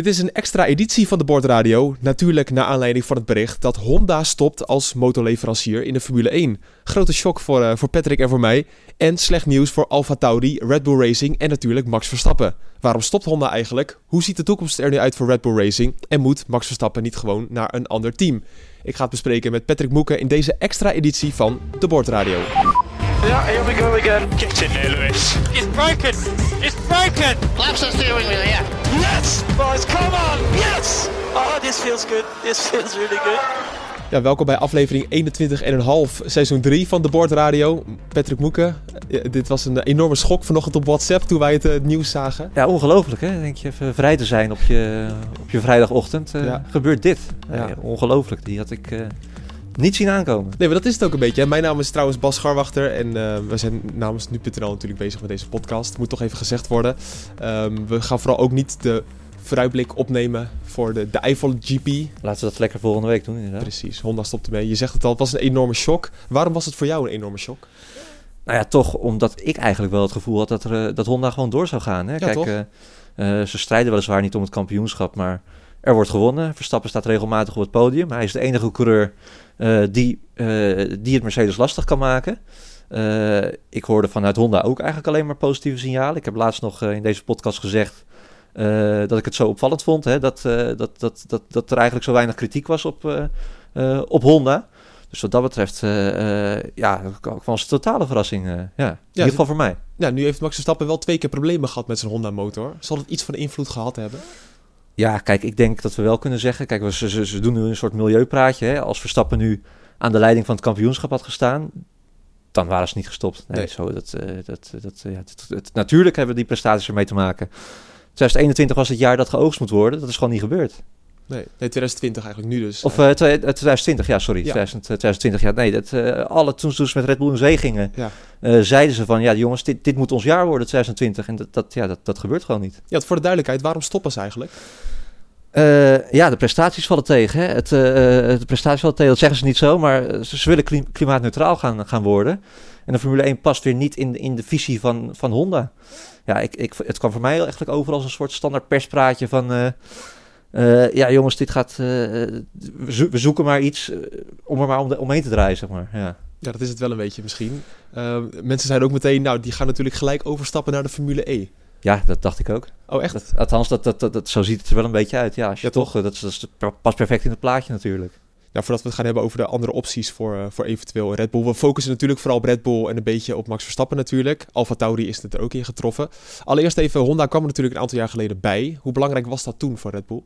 Dit is een extra editie van de Bordradio. Natuurlijk naar aanleiding van het bericht dat Honda stopt als motorleverancier in de Formule 1. Grote shock voor, uh, voor Patrick en voor mij. En slecht nieuws voor Alfa Tauri, Red Bull Racing en natuurlijk Max Verstappen. Waarom stopt Honda eigenlijk? Hoe ziet de toekomst er nu uit voor Red Bull Racing? En moet Max Verstappen niet gewoon naar een ander team? Ik ga het bespreken met Patrick Moeken in deze extra editie van de Bordradio. Yeah, here we go again. Get in there, Lewis. It's broken. It's broken. Laps the steering wheel, yeah. Yes, boys, come on. Yes. Oh, this feels good. This feels really good. Ja, welkom bij aflevering 21,5, seizoen 3 van de Bordradio. Patrick Moeken, dit was een enorme schok vanochtend op WhatsApp toen wij het, uh, nieuws zagen. Ja, ongelooflijk hè. Denk je even vrij te zijn op je, op je vrijdagochtend. Uh, ja. Gebeurt dit. Ja. ongelooflijk. Die had ik... Uh, niet zien aankomen. Nee, maar dat is het ook een beetje. Mijn naam is trouwens Bas Scharwachter en uh, we zijn namens nu.nl natuurlijk bezig met deze podcast. Moet toch even gezegd worden. Um, we gaan vooral ook niet de vooruitblik opnemen voor de, de Eiffel GP. Laten we dat lekker volgende week doen inderdaad. Precies, Honda stopt ermee. Je zegt het al, het was een enorme shock. Waarom was het voor jou een enorme shock? Nou ja, toch omdat ik eigenlijk wel het gevoel had dat, er, dat Honda gewoon door zou gaan. Hè? Ja, Kijk? Uh, ze strijden weliswaar niet om het kampioenschap, maar er wordt gewonnen. Verstappen staat regelmatig op het podium. Hij is de enige coureur die, uh, die het Mercedes lastig kan maken. Uh, ik hoorde vanuit Honda ook eigenlijk alleen maar positieve signalen. Ik heb laatst nog in deze podcast gezegd dat ik het zo opvallend vond. Hè, dat, dat, dat, dat, dat er eigenlijk zo weinig kritiek was op, op Honda. Dus wat dat betreft, ja, was een totale verrassing. ja. In ja, ieder geval voor mij. Ja, nu heeft Max Verstappen wel twee keer problemen gehad met zijn Honda-motor. Zal het iets van invloed gehad hebben? Ja, kijk, ik denk dat we wel kunnen zeggen. Kijk, we, ze, ze doen nu een soort milieupraatje. Hè. Als Verstappen nu aan de leiding van het kampioenschap had gestaan, dan waren ze niet gestopt. Nee, nee. Zo, dat, uh, dat, dat, ja, dat, natuurlijk hebben we die prestaties ermee te maken. 2021 was het jaar dat geoogst moet worden. Dat is gewoon niet gebeurd. Nee, nee 2020 eigenlijk nu dus. Of uh, 2020, ja, sorry. Ja. 2020, ja. Nee, dat, uh, alle, toen, ze met Red Bull in zee gingen, ja. uh, zeiden ze van, ja jongens, dit, dit moet ons jaar worden, 2020. En dat, dat, ja, dat, dat gebeurt gewoon niet. Ja, voor de duidelijkheid, waarom stoppen ze eigenlijk? Uh, ja, de prestaties vallen tegen. Hè. Het, uh, de prestaties vallen tegen, dat zeggen ze niet zo, maar ze, ze willen klim klimaatneutraal gaan, gaan worden. En de Formule 1 past weer niet in, in de visie van, van Honda. Ja, ik, ik, het kwam voor mij eigenlijk over als een soort standaard perspraatje van... Uh, ja, jongens, dit gaat. we, zo we, zoeken maar iets om er maar om de, omheen te draaien, zeg maar. Ja. ja, dat is het wel een beetje misschien. mensen zeiden ook meteen, nou, die gaan natuurlijk gelijk overstappen naar de Formule E. Ja, dat dacht ik ook. Oh, echt? Dat, althans, dat, dat, dat, dat, zo ziet het er wel een beetje uit. Ja, als je ja, toch, dat, dat, dat past perfect in het plaatje natuurlijk. Nou, voordat we het gaan hebben over de andere opties voor, uh, voor eventueel Red Bull. We focussen natuurlijk vooral op Red Bull en een beetje op Max Verstappen natuurlijk. Alfa Tauri is het er ook in getroffen. Allereerst even, Honda kwam er natuurlijk een aantal jaar geleden bij. Hoe belangrijk was dat toen voor Red Bull?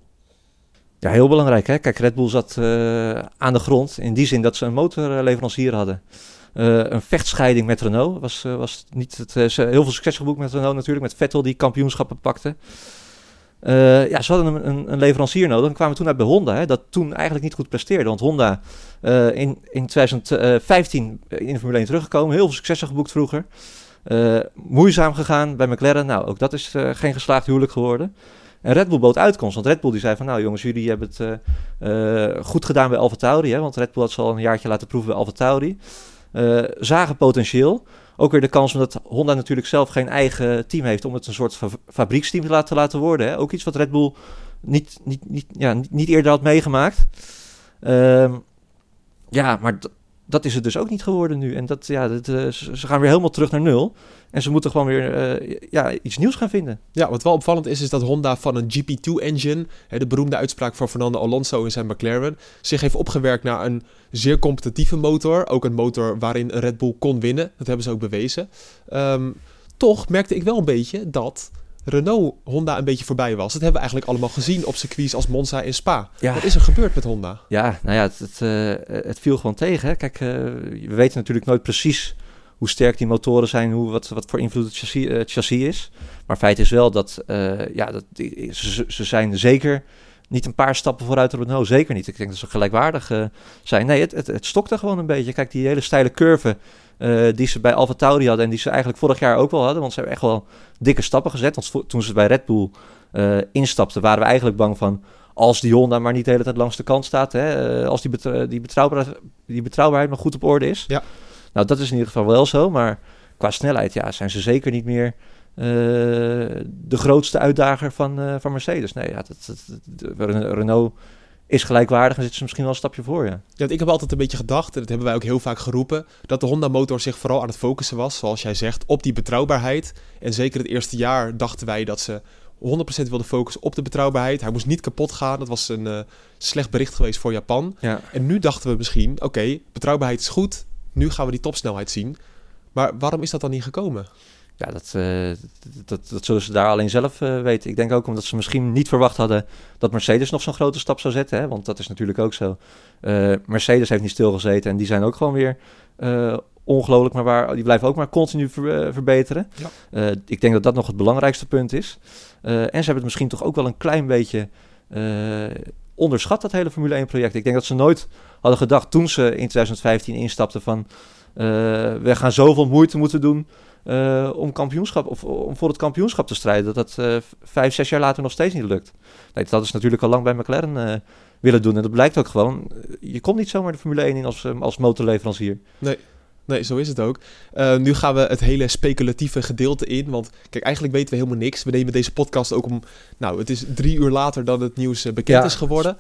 Ja, heel belangrijk. Hè? Kijk, Red Bull zat uh, aan de grond in die zin dat ze een motorleverancier hadden. Uh, een vechtscheiding met Renault was, uh, was niet het, heel veel succes geboekt met Renault natuurlijk, met Vettel die kampioenschappen pakte. ja, ze hadden een, een, leverancier nodig en kwamen toen uit bij Honda, hè, dat toen eigenlijk niet goed presteerde. Want Honda in, in 2015 in de Formule 1 teruggekomen, heel veel successen geboekt vroeger. moeizaam gegaan bij McLaren, nou ook dat is geen geslaagd huwelijk geworden. En Red Bull bood uitkomst. Want Red Bull die zei van nou jongens, jullie hebben het uh, uh, goed gedaan bij Alfa Tauri. Hè, want Red Bull had ze al een jaartje laten proeven bij Alfa Tauri. Uh, zagen potentieel. Ook weer de kans omdat Honda natuurlijk zelf geen eigen team heeft om het een soort fa fabrieksteam te laten, laten worden. Hè. Ook iets wat Red Bull niet, niet, niet, ja, niet, niet eerder had meegemaakt. ja, maar dat is het dus ook niet geworden nu. En dat, ja, dat, uh, ze gaan weer helemaal terug naar nul. En ze moeten gewoon weer uh, ja, iets nieuws gaan vinden. Ja, wat wel opvallend is, is dat Honda van een GP2-engine, de beroemde uitspraak van Fernando Alonso in zijn McLaren, zich heeft opgewerkt naar een zeer competitieve motor. Ook een motor waarin Red Bull kon winnen. Dat hebben ze ook bewezen. Um, toch merkte ik wel een beetje dat Renault Honda een beetje voorbij was. Dat hebben we eigenlijk allemaal gezien op circuits als Monza en Spa. Ja. Wat is er gebeurd met Honda? Ja, nou ja, het, het, uh, het viel gewoon tegen. Hè. Kijk, uh, we weten natuurlijk nooit precies hoe sterk die motoren zijn, hoe, wat, wat voor invloed het chassis, uh, chassis is. Maar feit is wel dat, ja, dat ze, ze zijn zeker niet een paar stappen vooruit op Renault. Zeker niet. Ik denk dat ze gelijkwaardig zijn. Nee, het, het, het stokte gewoon een beetje. Kijk, die hele steile curve eh, die ze bij Alfa Tauri hadden en die ze eigenlijk vorig jaar ook wel hadden. Want ze hebben echt wel dikke stappen gezet. Want toen ze bij Red Bull eh, instapten, waren we eigenlijk bang van... als die Honda maar niet de hele tijd langs de kant staat... Hè, eh, als die, die, betrouwbaarheid, die betrouwbaarheid nog goed op orde is. Ja. Nou, dat is in ieder geval wel zo. Maar qua snelheid ja, zijn ze zeker niet meer... de grootste uitdager van, van Mercedes. Nee, ja, dat, dat, dat- Ren- Renault is gelijkwaardig en zitten ze misschien wel een stapje voor, ja. Ja, want ik heb altijd een beetje gedacht, en dat hebben wij ook heel vaak geroepen, dat de Honda-motor zich vooral aan het focussen was, zoals jij zegt, op die betrouwbaarheid. En zeker het eerste jaar dachten wij dat ze 100% wilden focussen op de betrouwbaarheid. Hij moest niet kapot gaan. Dat was een eh, slecht bericht geweest voor Japan. ja. En nu dachten we misschien, oké, betrouwbaarheid is goed. Nu gaan we die topsnelheid zien. Maar waarom is dat dan niet gekomen? Ja, dat, eh, dat, dat zullen ze daar alleen zelf eh, weten. Ik denk ook omdat ze misschien niet verwacht hadden dat Mercedes nog zo'n grote stap zou zetten. Hè? Want dat is natuurlijk ook zo. Eh, Mercedes heeft niet stilgezeten en die zijn ook gewoon weer ongelooflijk, maar waar, die blijven ook maar continu ver- verbeteren. Ja. Ik denk dat dat nog het belangrijkste punt is. En ze hebben het misschien toch ook wel een klein beetje onderschat, dat hele Formule 1 project. Ik denk dat ze nooit hadden gedacht toen ze in 2015 instapten van we gaan zoveel moeite moeten doen eh, om kampioenschap of om voor het kampioenschap te strijden. Dat dat eh, vijf, zes jaar later nog steeds niet lukt. Nee, dat is natuurlijk al lang bij McLaren eh, willen doen. En dat blijkt ook gewoon. Je komt niet zomaar de Formule 1 in als, als motorleverancier. Nee, zo is het ook. Eh, nu gaan we het hele speculatieve gedeelte in. Want kijk, eigenlijk weten we helemaal niks. We nemen deze podcast ook om... Nou, het is drie uur later dan het nieuws eh, bekend Ja. is geworden.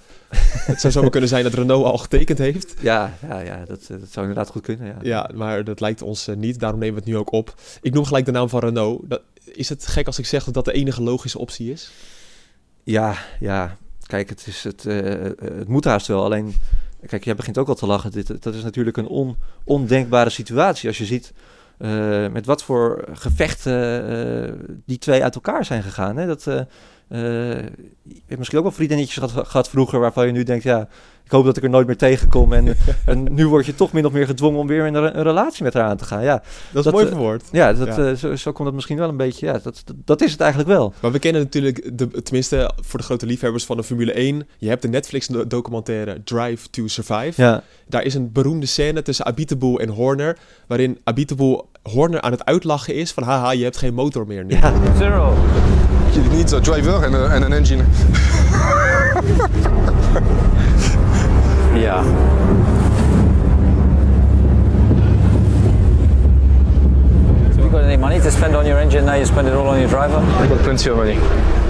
het zou zomaar kunnen zijn dat Renault al getekend heeft. Ja, ja, ja dat, eh, dat zou inderdaad goed kunnen. Ja. Ja, maar dat lijkt ons niet. Daarom nemen we het nu ook op. Ik noem gelijk de naam van Renault. Dat, is het gek als ik zeg dat dat de enige logische optie is? Ja, ja. Kijk, het, is het, het moet haast wel. Alleen, kijk, jij begint ook al te lachen. Dit, dat is natuurlijk een on, ondenkbare situatie. Als je ziet eh, met wat voor gevechten eh, die twee uit elkaar zijn gegaan. Hè? Dat, eh, eh, je hebt misschien ook wel vriendinnetjes gehad, gehad vroeger waarvan je nu denkt, ja, ik hoop dat ik er nooit meer tegenkom. En, en nu word je toch min of meer gedwongen om weer in een, een relatie met haar aan te gaan. Ja, Dat is Dat, mooi eh, verwoord. ja, dat, Ja. eh, zo, zo komt het misschien wel een beetje. Ja, dat, dat, is het eigenlijk wel. Maar we kennen natuurlijk, de, tenminste voor de grote liefhebbers van de Formule 1... Je hebt de Netflix-documentaire Drive to Survive. Ja, Daar is een beroemde scène tussen Abiteboul en Horner... waarin Abiteboul Horner aan het uitlachen is van... haha, je hebt geen motor meer nu. ja. Zero. You need a driver and an engine. You got any money to spend on your engine now you spend it all on your driver? I got plenty of money.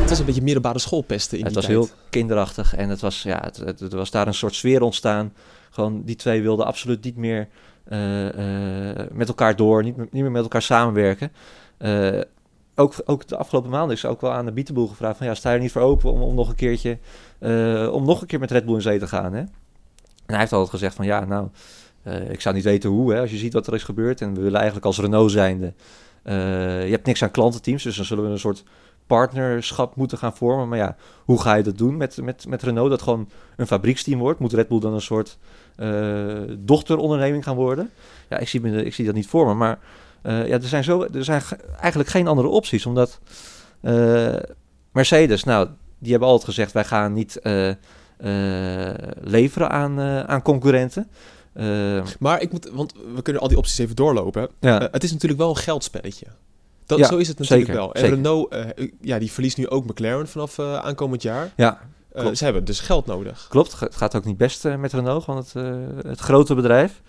Het was een beetje middelbare schoolpesten in het die was tijd. heel kinderachtig en het was, ja, het, het- er was daar een soort sfeer ontstaan. Gewoon, die twee wilden absoluut niet meer met elkaar door, niet, niet meer met elkaar samenwerken. Eh, ook, ook de afgelopen maanden is ook wel aan de Bietenboel gevraagd van, ja, sta je er niet voor open om, nog een keertje, eh, om nog een keer met Red Bull in zee te gaan, hè? En hij heeft altijd gezegd van, ja, nou, eh, ik zou niet weten hoe, hè, als je ziet wat er is gebeurd. En we willen eigenlijk als Renault zijnde, eh, je hebt niks aan klantenteams, dus dan zullen we een soort partnerschap moeten gaan vormen. Maar ja, hoe ga je dat doen met, met, met Renault? Dat gewoon een fabrieksteam wordt. Moet Red Bull dan een soort eh, dochteronderneming gaan worden? Ja, ik zie, me, ik zie dat niet voor me. Maar eh, ja, er zijn, zo, er zijn ge- eigenlijk geen andere opties. Omdat eh, Mercedes, nou, die hebben altijd gezegd... wij gaan niet eh, eh, leveren aan, eh, aan concurrenten. Eh, Maar ik moet, want we kunnen al die opties even doorlopen. ja, Eh, het is natuurlijk wel een geldspelletje. Dat, Ja, zo is het natuurlijk zeker, wel. En zeker. Renault, eh, ja, die verliest nu ook McLaren vanaf eh, aankomend jaar. ja, Eh, ze hebben dus geld nodig. Klopt, het gaat ook niet best eh, met Renault, gewoon het, eh, het grote bedrijf.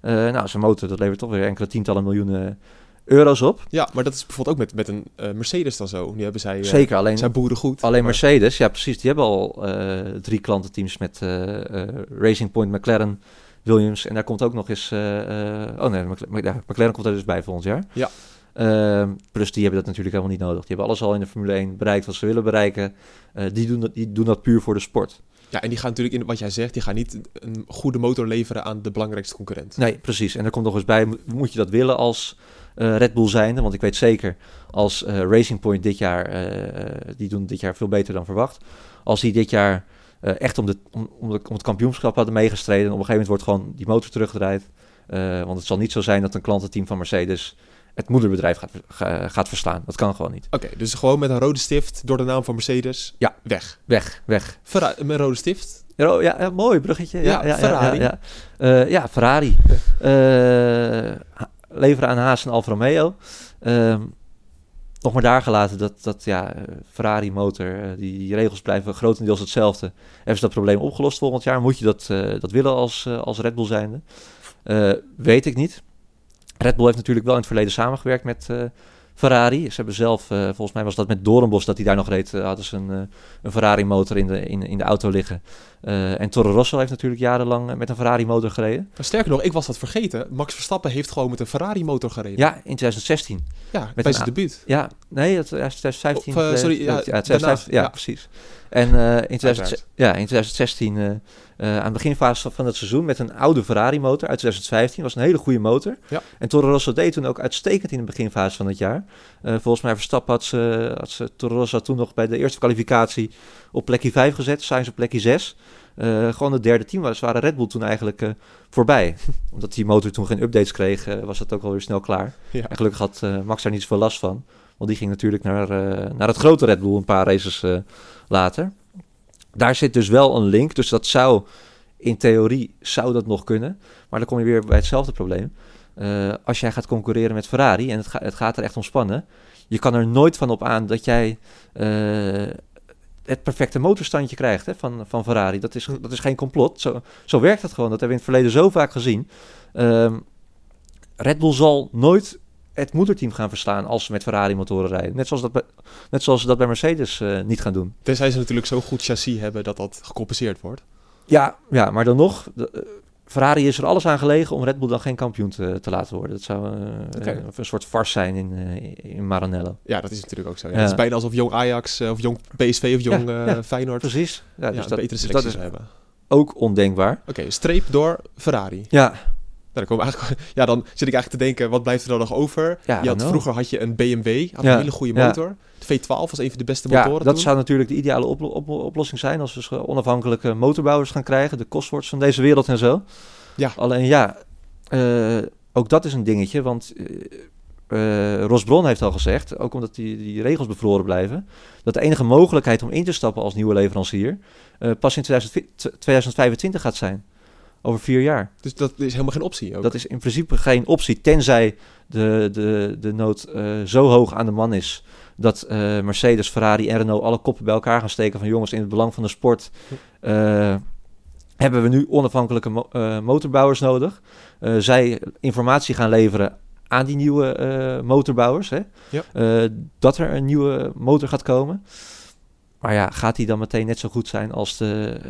Nou, zijn motor, dat levert toch weer enkele tientallen miljoenen euro's op. Ja, maar dat is bijvoorbeeld ook met, met een Mercedes dan zo. Nu hebben zij, Zeker, alleen, zijn boeren goed. alleen maar- Mercedes, ja precies, die hebben al eh, drie klantenteams met Racing Point, McLaren, Williams. En daar komt ook nog eens, oh nee, McLaren, ja, McLaren komt er dus bij volgend jaar. Ja. Ehm, plus die hebben dat natuurlijk helemaal niet nodig. Die hebben alles al in de Formule 1 bereikt wat ze willen bereiken. Eh, die, doen dat, die doen dat puur voor de sport. Ja, en die gaan natuurlijk in wat jij zegt, die gaan niet een goede motor leveren aan de belangrijkste concurrent. Nee, precies. En er komt nog eens bij, mo- moet je dat willen als eh, Red Bull zijnde? Want ik weet zeker, als eh, Racing Point dit jaar, die doen dit jaar veel beter dan verwacht. Als die dit jaar echt om, de, om, om, de, om het kampioenschap hadden meegestreden... en op een gegeven moment wordt gewoon die motor teruggedraaid. Want het zal niet zo zijn dat een klantenteam van Mercedes het moederbedrijf gaat, ga- gaat verslaan. Dat kan gewoon niet. Oké, dus gewoon met een rode stift door de naam van Mercedes. Ja. Weg. Weg, weg. Ferra- met een rode stift. Ja, oh, ja, ja, mooi bruggetje. Ja, Ja, ja, Ferrari. Ja, ja, ja. Eh, ja, Ferrari. Eh, leveren aan Haas en Alfa Romeo. Ehm, nog maar daar gelaten dat, dat ja, eh, Ferrari motor, die, die regels blijven grotendeels hetzelfde. Hebben ze dat probleem opgelost volgend jaar? Moet je dat, dat willen als, als Red Bull zijnde? Weet ik niet. Red Bull heeft natuurlijk wel in het verleden samengewerkt met eh, Ferrari. Ze hebben zelf, eh, volgens mij was dat met Doornbos dat hij daar nog reed, eh, hadden ze een, een Ferrari motor in de, in, in de auto liggen. En Toro Rosso heeft natuurlijk jarenlang met een Ferrari motor gereden. Maar sterker nog, ik was dat vergeten. Max Verstappen heeft gewoon met een Ferrari motor gereden. Ja, in 2016. ja met bij zijn debuut. Ja, nee, dat, ja, 2015. Of, eh, eh, sorry, ja, ja, daarna, 2015, ja, ja. precies. En in, 2000, Uiteraard. ja, in 2016, eh, aan de beginfase van het seizoen, met een oude Ferrari motor uit 2015, was een hele goede motor. Ja. En Toro Rosso deed toen ook uitstekend in de beginfase van het jaar. Eh, volgens mij Verstappen had ze, had ze Toro Rosso toen nog bij de eerste kwalificatie op plekje 5 gezet, Sainz op plekje 6. Eh, gewoon het derde team was, waren Red Bull toen eigenlijk voorbij. Omdat die motor toen geen updates kreeg, was het ook alweer snel klaar. Ja. En gelukkig had Max daar niet zoveel last van. Want die ging natuurlijk naar, naar het grote Red Bull een paar races later. Daar zit dus wel een link. Dus dat zou, in theorie, zou dat nog kunnen. Maar dan kom je weer bij hetzelfde probleem. Eh, als jij gaat concurreren met Ferrari, en het, het gaat er echt om. Je kan er nooit van op aan dat jij eh, het perfecte motorstandje krijgt hè, van, van Ferrari. Dat is, dat is geen complot. Zo, zo werkt het gewoon. Dat hebben we in het verleden zo vaak gezien. Ehm, Red Bull zal nooit het moederteam gaan verslaan als ze met Ferrari motoren rijden. Net zoals dat bij, net zoals ze dat bij Mercedes eh, niet gaan doen. Tenzij ze natuurlijk zo'n goed chassis hebben dat dat gecompenseerd wordt. Ja, ja maar dan nog, de, eh, Ferrari is er alles aan gelegen om Red Bull dan geen kampioen te, te laten worden. Dat zou eh, een soort farce zijn in, in Maranello. Ja, dat is natuurlijk ook zo. Ja. Ja. Het is bijna alsof jong Ajax of jong PSV of jong Ja. Feyenoord Precies. Ja, dus dat, betere dus selectie dat is hebben. ook ondenkbaar. Oké, streep door Ferrari. Ja, Nou, dan, komen we eigenlijk, ja, dan zit ik eigenlijk te denken, wat blijft er dan nog over? Ja, je had, vroeger had je een BMW, had Ja, een hele goede motor. De V12 was een van de beste ja motoren dat toen. zou natuurlijk de ideale oplo- op- oplossing zijn als we onafhankelijke motorbouwers gaan krijgen. De Cosworths van deze wereld en zo. Ja. Alleen ja, eh, ook dat is een dingetje, want eh eh, Ros Bron heeft al gezegd, ook omdat die, die regels bevroren blijven, dat de enige mogelijkheid om in te stappen als nieuwe leverancier pas in 2020 2025 gaat zijn. Over vier jaar. Dus dat is helemaal geen optie ook. Dat is in principe geen optie, tenzij de, de, de nood eh, zo hoog aan de man is dat eh, Mercedes, Ferrari en Renault alle koppen bij elkaar gaan steken van jongens in het belang van de sport. eh, hebben we nu onafhankelijke mo- motorbouwers nodig. Zij informatie gaan leveren aan die nieuwe motorbouwers. Hè? Ja. Dat er een nieuwe motor gaat komen. Maar ja, gaat die dan meteen net zo goed zijn als de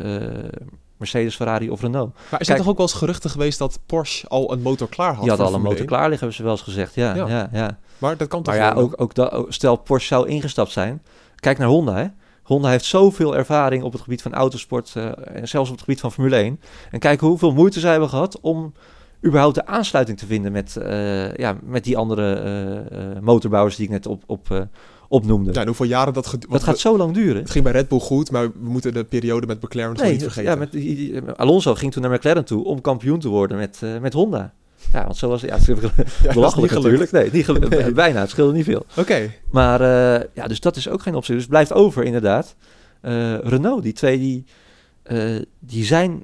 Mercedes, Ferrari of Renault? maar er zijn kijk- toch ook wel eens geruchten geweest dat Porsche al een motor klaar had Die hadden voor al een motor klaar liggen, hebben ze wel eens gezegd. Ja, Ja. ja. ja, 1. Maar dat kan toch Maar ja, ook, ook dat, stel Porsche zou ingestapt zijn. Kijk naar Honda, hè. Honda heeft zoveel ervaring op het gebied van autosport eh, en zelfs op het gebied van Formule 1. En kijk hoeveel moeite zij hebben gehad om überhaupt de aansluiting te vinden met, eh, ja, met die andere eh, motorbouwers die ik net op, op, opnoemde. Ja, en hoeveel jaren dat... dat gaat we- zo lang duren. Het ging bij Red Bull goed, maar we moeten de periode met McLaren Nee, niet vergeten. ja, met Alonso ging toen naar McLaren toe om kampioen te worden met, eh, met Honda. Ja, want zo was ja, het. Ja, belachelijk natuurlijk. Nee, niet gelukt. Nee. Bijna, het scheelde niet veel. Oké, Maar eh, ja, dus dat is ook geen optie. Dus blijft over inderdaad. Eh, Renault, die twee die, die zijn,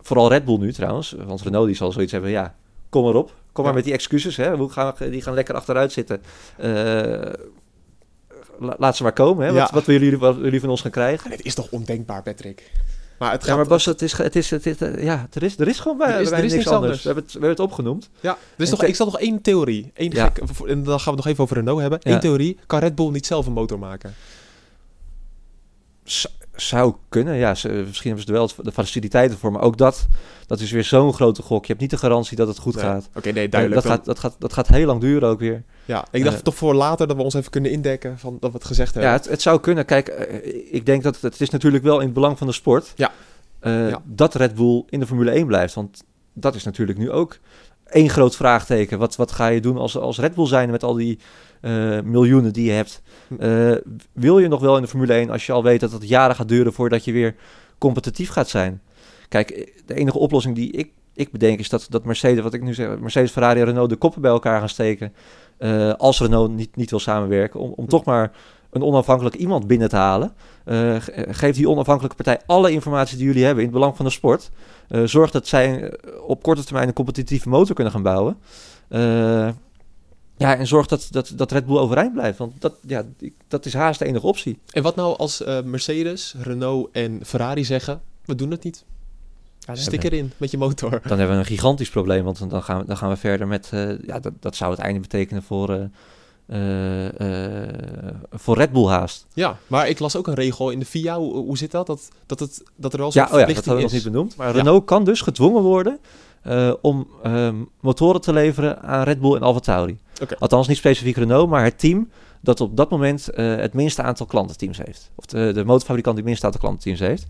vooral Red Bull nu trouwens, want Renault die zal zoiets hebben, ja, kom maar op. Kom maar Ja. met die excuses, hè. Hoe gaan die gaan lekker achteruit zitten. La- laat ze maar komen, hè. Wat, Ja. wat, willen jullie, wat willen jullie van ons gaan krijgen? het is toch ondenkbaar, Patrick? Maar het gaat... Ja, maar Bas, het is, het is, het is, eh, ja, er is, er is gewoon bij, Er is- bij er is niks niks anders. anders. We, hebben het, we hebben het opgenoemd. Ja, er is nog, ik zal nog één theorie. Eén Ja. gek, en dan gaan we het nog even over Renault hebben. Ja. Eén theorie. Kan Red Bull niet zelf een motor maken? Z- zou kunnen, ja. Ze, misschien hebben ze er wel de faciliteiten voor. Maar ook dat, dat is weer zo'n grote gok. Je hebt niet de garantie dat het goed Nee. gaat. Oké, nee, duidelijk. dat, Dan- gaat, dat, gaat, dat gaat heel lang duren ook weer. ja, ik dacht eh, toch voor later dat we ons even kunnen indekken van dat we het gezegd hebben. Ja, het, het zou kunnen. Kijk, eh, ik denk dat het, het is natuurlijk wel in het belang van de sport. Ja. eh, Ja. Dat Red Bull in de Formule 1 blijft. Want dat is natuurlijk nu ook één groot vraagteken. Wat, wat ga je doen als, als Red Bull zijn met al die eh, miljoenen die je hebt? Hm. Eh, wil je nog wel in de Formule 1 als je al weet dat het jaren gaat duren voordat je weer competitief gaat zijn? Kijk, eh, de enige oplossing die ik, ik bedenk is dat, dat Mercedes, wat ik nu zeg, Mercedes, Ferrari en Renault de koppen bij elkaar gaan steken. als Renault niet, niet wil samenwerken. Om, om toch maar een onafhankelijk iemand binnen te halen. Ge- geef die onafhankelijke partij alle informatie die jullie hebben in het belang van de sport. Eh, zorg dat zij eh, op korte termijn een competitieve motor kunnen gaan bouwen. Eh, ja, en zorg dat, dat, dat Red Bull overeind blijft. Want dat, ja, dat is haast de enige optie. En wat nou als Mercedes, Renault en Ferrari zeggen, we doen het niet. Stik erin met je motor. Dan hebben we een gigantisch probleem, want dan gaan we, dan gaan we verder met... ja, dat, dat zou het einde betekenen voor, voor Red Bull haast. Ja, maar ik las ook een regel in de FIA. Hoe, hoe zit dat? Dat, dat, het, dat er wel Ja, zo'n oh ja, dat hadden we nog is. niet benoemd. Maar. Renault kan dus gedwongen worden eh, om ehm, motoren te leveren aan Red Bull en AlphaTauri. Oké. Althans niet specifiek Renault, maar het team dat op dat moment eh, het minste aantal klantenteams heeft. Of de, de motorfabrikant die het minste aantal klantenteams heeft.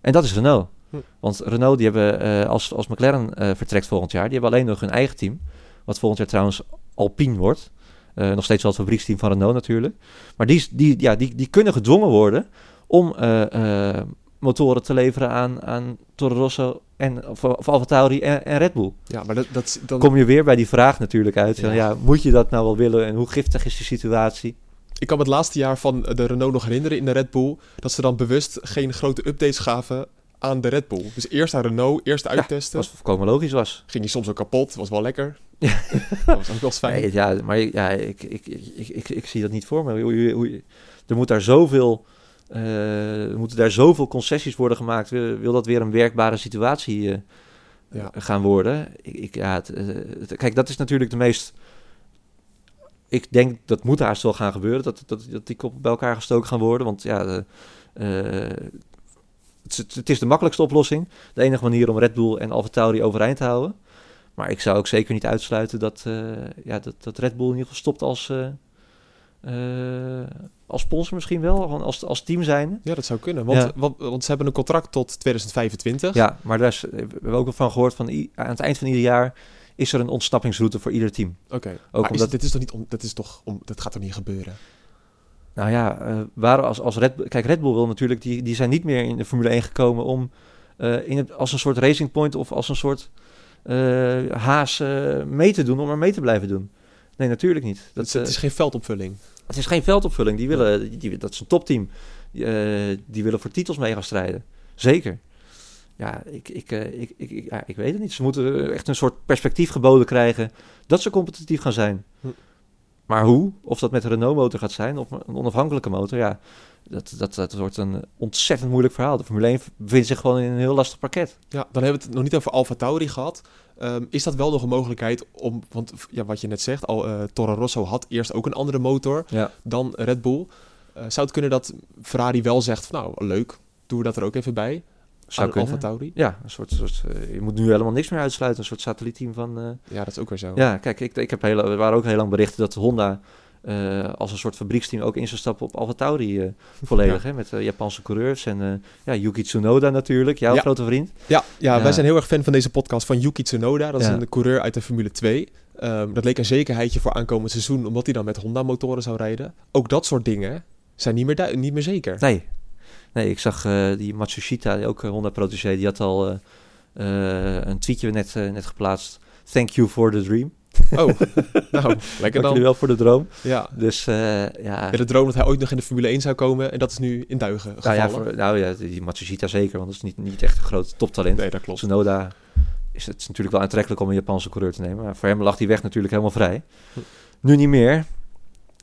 En dat is Renault. Hm. Want Renault, die hebben, eh, als, als McLaren vertrekt volgend jaar, die hebben alleen nog hun eigen team. Wat volgend jaar trouwens Alpine wordt. Eh, nog steeds wel het fabrieksteam van Renault natuurlijk. Maar die, die, ja, die, die kunnen gedwongen worden om eh, eh, motoren te leveren aan, aan Toro Rosso en, of, of AlphaTauri en, en Red Bull. Ja, maar dat, dat, dan, Kom je weer bij die vraag natuurlijk uit. Ja. Ja. ja, moet je dat nou wel willen en hoe giftig is die situatie? Ik kan me het laatste jaar van de Renault nog herinneren in de Red Bull. Dat ze dan bewust geen grote updates gaven aan de Red Bull. Dus eerst aan Renault, eerst uittesten. Wat volkomen logisch was. Ging die soms ook kapot, was wel lekker. dat was ook wel fijn. Nee, ja, maar ja, ik, ik, ik, ik, ik zie dat niet voor me. Hoe, je- hoe, er moet daar zoveel, er moeten daar zoveel concessies worden gemaakt. Wil, wil dat weer een werkbare situatie eh, Ja. gaan worden? Ik, ik, ja, het, eh, het- kijk, dat is natuurlijk de meest. Ik denk dat moet haast wel gaan gebeuren. Dat, dat, dat die koppen bij elkaar gestoken gaan worden. Want ja, de, het, is- is de makkelijkste oplossing. De enige manier om Red Bull en AlphaTauri overeind te houden. Maar ik zou ook zeker niet uitsluiten dat, eh, ja, dat, dat Red Bull in ieder geval stopt als, eh, eh, als sponsor misschien wel. Gewoon als, als team zijnde. Ja, dat zou kunnen. Want, Ja. want, want ze hebben een contract tot 2025. Ja, maar daar is, we hebben ook van gehoord van aan het eind van ieder jaar is er een ontsnappingsroute voor ieder team. Oké. Ook Maar is- omdat- dit is toch niet om, dat is toch om, dat gaat toch niet gebeuren? Nou ja, eh waar als, als Red Bull, kijk, Red Bull wil natuurlijk, die, die zijn niet meer in de Formule 1 gekomen om eh, in het, als een soort racing point of als een soort eh, haas mee te doen, om er mee te blijven doen. Nee, natuurlijk niet. Dat, het, is, het is geen veldopvulling. Het is geen veldopvulling. Die willen, die, dat is een topteam. Die, die willen voor titels mee gaan strijden. Zeker. Ja, ik, ik, ik, ik, ik- ja, ik weet het niet. Ze moeten echt een soort perspectief geboden krijgen dat ze competitief gaan zijn. Hm. Maar hoe? Of dat met een Renault-motor gaat zijn of een onafhankelijke motor, ja, dat, dat, dat wordt een ontzettend moeilijk verhaal. De Formule 1 bevindt zich gewoon in een heel lastig pakket. Ja, dan hebben we het nog niet over Alfa Tauri gehad. Ehm, is dat wel nog een mogelijkheid om, want ja, wat je net zegt, al, eh, Toro Rosso had eerst ook een andere motor Ja. dan Red Bull. Eh, zou het kunnen dat Ferrari wel zegt, van, nou leuk, doen we dat er ook even bij? Zou kunnen. Alfa Tauri? Ja, een soort, soort eh, je moet nu helemaal niks meer uitsluiten. Een soort satellietteam van... eh, Ja, dat is ook weer zo. Ja, kijk, ik, ik heb heel, er waren ook heel lang berichten dat Honda eh, als een soort fabrieksteam ook in zou stappen op Alfa Tauri volledig. Hè, met Japanse coureurs en ja, Yuki Tsunoda natuurlijk, jouw Ja. grote vriend. Ja, ja, Ja. wij zijn heel erg fan van deze podcast van Yuki Tsunoda. Dat is een coureur uit de Formule 2. Ehm, dat leek een zekerheidje voor aankomend seizoen, omdat hij dan met Honda-motoren zou rijden. Ook dat soort dingen zijn niet meer, niet meer zeker. Nee, nee ik zag eh, die Matsushita, die ook eh, Honda-protégé, die had al eh, een tweetje net, net geplaatst. Thank you for the dream. Oh, nou, lekker Dank jullie dan. wel voor de droom. Ja. Dus ja, de droom dat hij ooit nog in de Formule 1 zou komen en dat is nu in duigen nou, ja, gevallen. voor, nou ja, die Matsushita zeker, want dat is niet, niet echt een groot toptalent. Nee, dat klopt. Tsunoda is het natuurlijk wel aantrekkelijk om een Japanse coureur te nemen. Maar voor hem lag die weg natuurlijk helemaal vrij. Hm. Nu niet meer.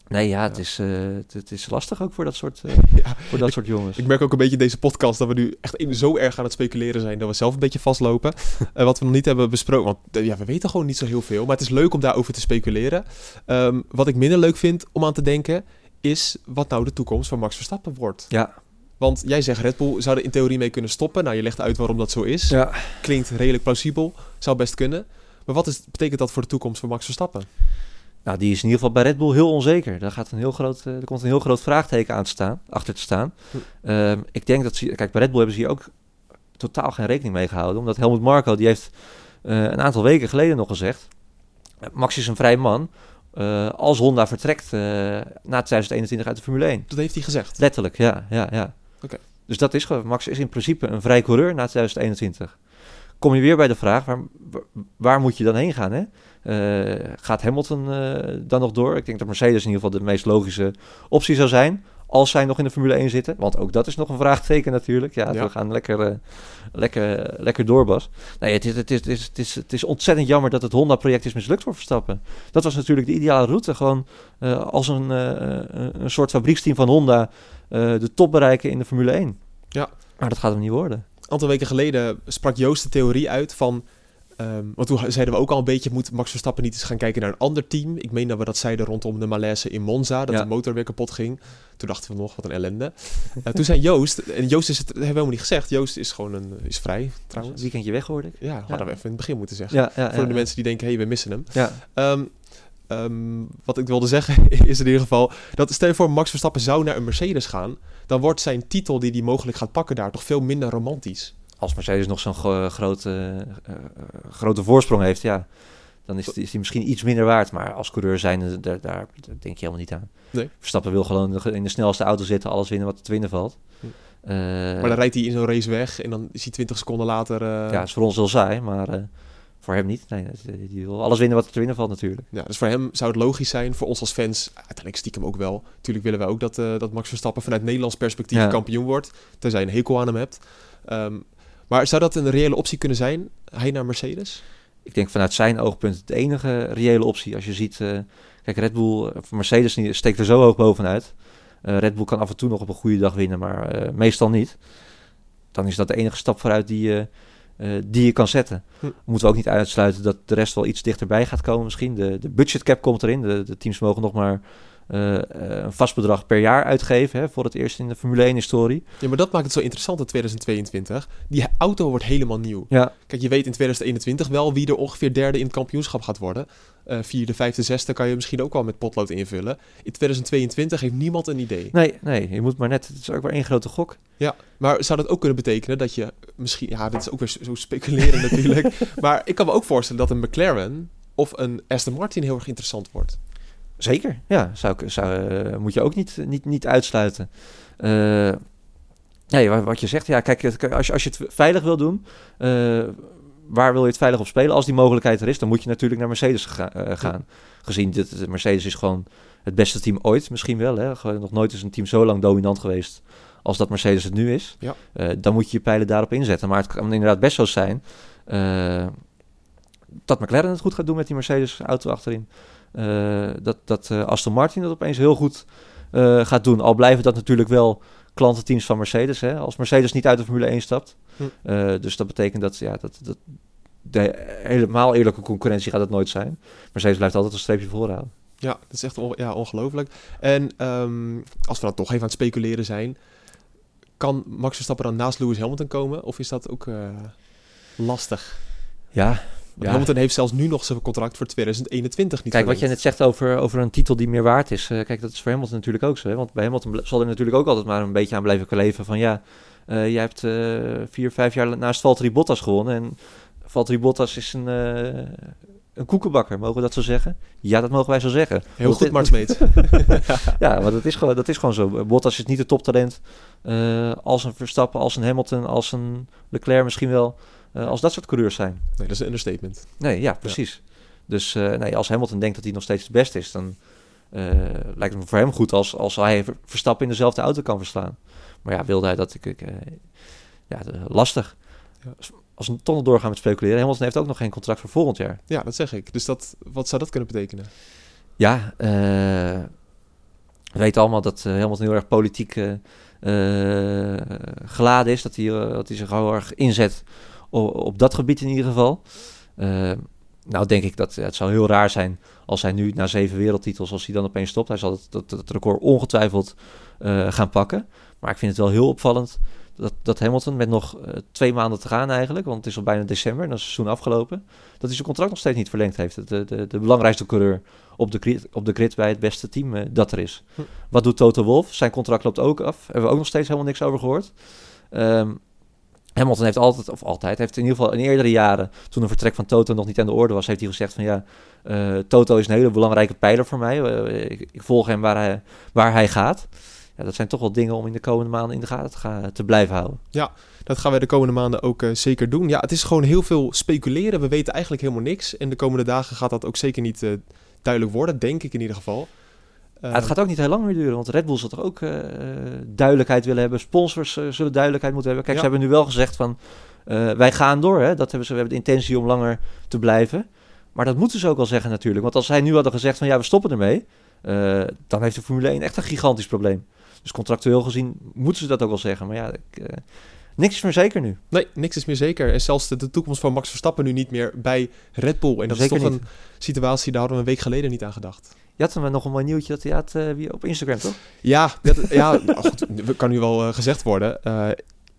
Nee, ja, Het, is, eh, het, het is lastig ook voor dat soort, eh, Ja, voor dat soort jongens. Ik merk ook een beetje in deze podcast dat we nu echt in- zo erg aan het speculeren zijn dat we zelf een beetje vastlopen. En wat we nog niet hebben besproken, want eh, ja, we weten gewoon niet zo heel veel, maar het is leuk om daarover te speculeren. Ehm, wat ik minder leuk vind om aan te denken, is wat nou de toekomst van Max Verstappen wordt. ja, Want jij zegt Red Bull zou er in theorie mee kunnen stoppen. Nou, je legt uit waarom dat zo is. ja. Klinkt redelijk plausibel, zou best kunnen. Maar wat is, betekent dat voor de toekomst van Max Verstappen? Nou, die is in ieder geval bij Red Bull heel onzeker. Daar, gaat een heel groot, eh, er komt een heel groot vraagteken aan te staan, achter te staan. Hm. Ehm, ik denk dat ze... Kijk, bij Red Bull hebben ze hier ook totaal geen rekening mee gehouden. Omdat Helmut Marko, die heeft eh, een aantal weken geleden nog gezegd... Max is een vrij man eh, als Honda vertrekt na 2021 uit de Formule 1. Dat heeft hij gezegd. Letterlijk, ja. ja, ja. Oké. Dus dat is. Max is in principe een vrij coureur na 2021. Kom je weer bij de vraag, waar, waar moet je dan heen gaan, hè? Eh, gaat Hamilton eh, dan nog door? Ik denk dat Mercedes in ieder geval de meest logische optie zou zijn. als zij nog in de Formule 1 zitten. Want ook dat is nog een vraagteken natuurlijk. Ja, Ja. we gaan lekker, eh, lekker, lekker door, Bas. Nee, het is, het, is, het, is, het, is, het is ontzettend jammer dat het Honda-project is mislukt voor Verstappen. Dat was natuurlijk de ideale route. Gewoon als een, een- soort fabrieksteam van Honda de top bereiken in de Formule 1. Ja. Maar dat gaat hem niet worden. Een aantal weken geleden sprak Joost de theorie uit van... ehm, want toen zeiden we ook al een beetje... moet Max Verstappen niet eens gaan kijken naar een ander team? Ik meen dat we dat zeiden rondom de malaise in Monza... dat Ja. de motor weer kapot ging. Toen dachten we nog, wat een ellende. Eh, toen zei Joost... en Joost is het, hebben we helemaal niet gezegd... Joost is gewoon een, is vrij, trouwens. Een weekendje weg hoorde ik. Ja, hadden we even in het begin moeten zeggen. Ja, Voor de mensen die denken, hé, hey, we missen hem. Ja, Ehm, ehm, wat ik wilde zeggen is in ieder geval dat stel je voor Max Verstappen zou naar een Mercedes gaan, dan wordt zijn titel die hij mogelijk gaat pakken daar toch veel minder romantisch. Als Mercedes nog zo'n gro- grote, eh, eh, grote voorsprong heeft, ja, dan is die, is die misschien iets minder waard. Maar als coureur zijn, daar, daar, denk je helemaal niet aan. Nee. Verstappen wil gewoon in de- snelste auto zitten, alles winnen wat te winnen valt. Hm. Eh, maar dan rijdt hij in zo'n race weg en dan is hij 20 seconden later. ja, is voor ons heel saai, maar voor hem niet. Nee, die wil alles winnen wat te winnen valt natuurlijk. ja, dus voor hem zou het logisch zijn, voor ons als fans, uiteindelijk stiekem ook wel. Natuurlijk willen wij ook dat, dat Max Verstappen vanuit Nederlands perspectief Ja. kampioen wordt, tenzij je een hekel aan hem hebt. Ehm, maar zou dat een reële optie kunnen zijn? Hij naar Mercedes? Ik denk vanuit zijn oogpunt de enige reële optie. Als je ziet, eh, kijk, Red Bull, eh, Mercedes steekt er zo hoog bovenuit. Eh, Red Bull kan af en toe nog op een goede dag winnen, maar meestal niet. Dan is dat de enige stap vooruit die je, die je kan zetten. Hm. Moeten we ook niet uitsluiten dat de rest wel iets dichterbij gaat komen misschien. De, de budgetcap komt erin. De, de teams mogen nog maar eh, eh, een vast bedrag per jaar uitgeven. Hè, voor het eerst in de Formule 1-historie. Ja, maar dat maakt het zo interessant in 2022. Die auto wordt helemaal nieuw. Ja, Kijk, je weet in 2021 wel wie er ongeveer derde in het kampioenschap gaat worden. Eh vierde, vijfde, zesde kan je misschien ook wel met potlood invullen. In 2022 heeft niemand een idee. nee, nee, je moet maar net. Het is ook maar één grote gok. Ja, maar zou dat ook kunnen betekenen dat je misschien... Ja, dit is ook weer zo speculeren natuurlijk. Maar ik kan me ook voorstellen dat een McLaren of een Aston Martin heel erg interessant wordt. Zeker, ja. Zou, zou, eh, moet je ook niet, niet, niet uitsluiten. Eh nee, wa- wat je zegt, ja, kijk, als je, als je het veilig wil doen, eh, waar wil je het veilig op spelen? Als die mogelijkheid er is, dan moet je natuurlijk naar Mercedes ga- gaan. Gezien, dit, Mercedes is gewoon het beste team ooit, misschien wel. Hè? Nog nooit is een team zo lang dominant geweest als dat Mercedes het nu is. Ja. Dan moet je je pijlen daarop inzetten. Maar het kan inderdaad best zo zijn dat McLaren het goed gaat doen met die Mercedes-auto achterin. Eh, dat dat eh, Aston Martin dat opeens heel goed eh, gaat doen. Al blijven dat natuurlijk wel klantenteams van Mercedes. Hè? Als Mercedes niet uit de Formule 1 stapt. Hm. Dus dat betekent dat, ja, dat, dat de helemaal eerlijke concurrentie gaat het nooit zijn. Mercedes blijft altijd een streepje voorhouden. Ja, dat is echt on- ja, ongelooflijk. En ehm, als we dan toch even aan het speculeren zijn... Kan Max Verstappen dan naast Lewis Hamilton komen? Of is dat ook lastig? Ja, Want ja. Hamilton heeft zelfs nu nog zijn contract voor 2021 niet Kijk, wat je net zegt over, over een titel die meer waard is. eh, kijk, dat is voor Hamilton natuurlijk ook zo. Hè? Want bij Hamilton zal er natuurlijk ook altijd maar een beetje aan blijven kleven. Van ja, eh, jij hebt eh, vier, vijf jaar naast Valtteri Bottas gewonnen. En Valtteri Bottas is een, een koekenbakker, mogen we dat zo zeggen? Ja, dat mogen wij zo zeggen. Heel Want goed, dit- Mart Smeets. ja, maar dat is, gewoon, dat is gewoon zo. Bottas is niet het toptalent als een Verstappen, als een Hamilton, als een Leclerc misschien wel. Eh, als dat soort coureurs zijn. Nee, dat is een understatement. Nee, ja, precies. Dus eh, nee, als Hamilton denkt dat hij nog steeds het beste is, dan eh, lijkt het me voor hem goed als, als hij Ver- Verstappen in dezelfde auto kan verslaan. Maar ja, wilde hij dat ik, ja, lastig. Ja. Als- toch nog doorgaan met speculeren, Hamilton heeft ook nog geen contract voor volgend jaar. Ja, dat zeg ik. Dus dat, wat zou dat kunnen betekenen? Ja, eh, we weten allemaal dat Hamilton heel erg politiek geladen is. Dat hij, dat hij zich heel erg inzet op, op dat gebied in ieder geval. Eh, nou denk ik dat ja, het zou heel raar zijn als hij nu na zeven wereldtitels, als hij dan opeens stopt. Hij zal het, dat, dat record ongetwijfeld eh, gaan pakken. Maar ik vind het wel heel opvallend dat, dat Hamilton met nog eh, twee maanden te gaan eigenlijk, want het is al bijna december en dan is het seizoen afgelopen, dat hij zijn contract nog steeds niet verlengd heeft. De, de, de belangrijkste coureur op de, grid, op de grid bij het beste team dat er is. Hm. Wat doet Toto Wolff? Zijn contract loopt ook af. Hebben we ook nog steeds helemaal niks over gehoord. Ehm, Hamilton heeft altijd, of altijd, heeft in ieder geval in eerdere jaren, toen een vertrek van Toto nog niet aan de orde was, heeft hij gezegd van ja, eh, Toto is een hele belangrijke pijler voor mij. Eh, ik, volg hem waar hij, waar hij gaat. Ja, dat zijn toch wel dingen om in de komende maanden in de gaten te, blijven houden. Dat gaan wij de komende maanden ook eh, zeker doen. Ja, het is gewoon heel veel speculeren. We weten eigenlijk helemaal niks. En de komende dagen gaat dat ook zeker niet duidelijk worden, denk ik in ieder geval. Eh, het gaat ook niet heel lang meer duren, want Red Bull zal toch ook eh, eh, duidelijkheid willen hebben. Sponsors eh, zullen duidelijkheid moeten hebben. Kijk, Ja. ze hebben nu wel gezegd van, eh, wij gaan door. Hè? Dat hebben ze, we hebben de intentie om langer te blijven. Maar dat moeten ze ook wel zeggen natuurlijk. Want als zij nu hadden gezegd van, ja, we stoppen ermee. eh, dan heeft de Formule 1 echt een gigantisch probleem. Dus contractueel gezien moeten ze dat ook wel zeggen. Maar ja, ik, eh, niks is meer zeker nu. Nee, niks is meer zeker. En zelfs de, de toekomst van Max Verstappen nu niet meer bij Red Bull. En dat Zeker is toch niet. een situatie, daar hadden we een week geleden niet aan gedacht. Je had hem nog een mooi nieuwtje dat hij had wie- op Instagram, toch? Ja, dat, ja goed, kan nu wel eh, gezegd worden. Eh,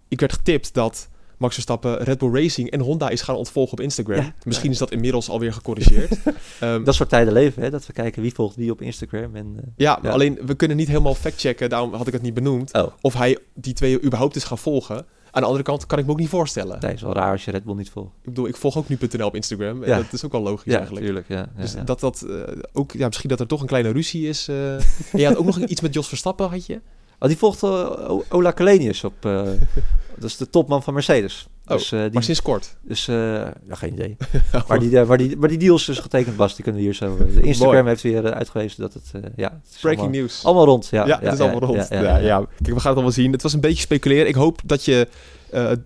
ik werd getipt dat Max Verstappen Red Bull Racing en Honda is gaan ontvolgen op Instagram. Ja. Misschien is dat inmiddels alweer gecorrigeerd. Ehm, Dat soort tijden leven, hè? Dat we kijken wie volgt wie op Instagram. En, ja, ja. alleen we kunnen niet helemaal factchecken, daarom had ik het niet benoemd, Oh, of hij die twee überhaupt is gaan volgen. Aan de andere kant kan ik me ook niet voorstellen. nee, is wel raar als je Red Bull niet volgt. Ik bedoel, ik volg ook nu.nl op Instagram. En Ja. dat is ook wel logisch Ja, eigenlijk. tuurlijk. Ja, ja, Dus dat dat eh, ook, ja, misschien dat er toch een kleine ruzie is. eh. en je had ook nog iets met Jos Verstappen, had je? Oh, die volgt O- Ola Kalenius op. dat is de topman van Mercedes. Oh, dus, eh, die, Maar sinds kort. dus eh, ja, geen idee. Maar die, eh, waar, die, waar die deal is dus getekend, Bas, die kunnen we hier zo. Instagram Mooi. heeft weer uitgewezen dat het. ja, het is Breaking allemaal, news. allemaal rond. Ja, Ja, het is allemaal rond. Ja, ja, Kijk, we gaan het allemaal zien. Het was een beetje speculeren. Ik hoop dat je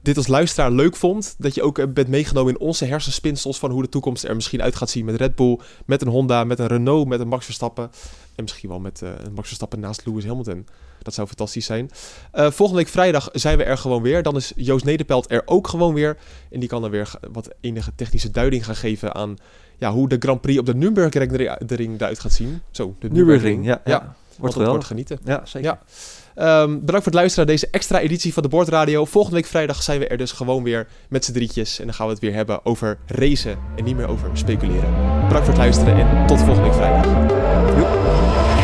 dit als luisteraar leuk vond. Dat je ook bent meegenomen in onze hersenspinsels van hoe de toekomst er misschien uit gaat zien met Red Bull, met een Honda, met een Renault, met een Max Verstappen. En misschien wel met een Max Verstappen naast Lewis Hamilton. Dat zou fantastisch zijn. Eh, volgende week vrijdag zijn we er gewoon weer. Dan is Joost Nederpelt er ook gewoon weer. En die kan dan weer wat enige technische duiding gaan geven aan ja, hoe de Grand Prix op de Nürburgring er- de ring eruit gaat zien. Zo, de Nürburgring, ja. ja. Ja, Wordt geweldig. wordt genieten. Ja, zeker. Ja. Ehm, bedankt voor het luisteren naar deze extra editie van de Bordradio. Volgende week vrijdag zijn we er dus gewoon weer met z'n drietjes. En dan gaan we het weer hebben over racen en niet meer over speculeren. Bedankt voor het luisteren en tot volgende week vrijdag. Joep.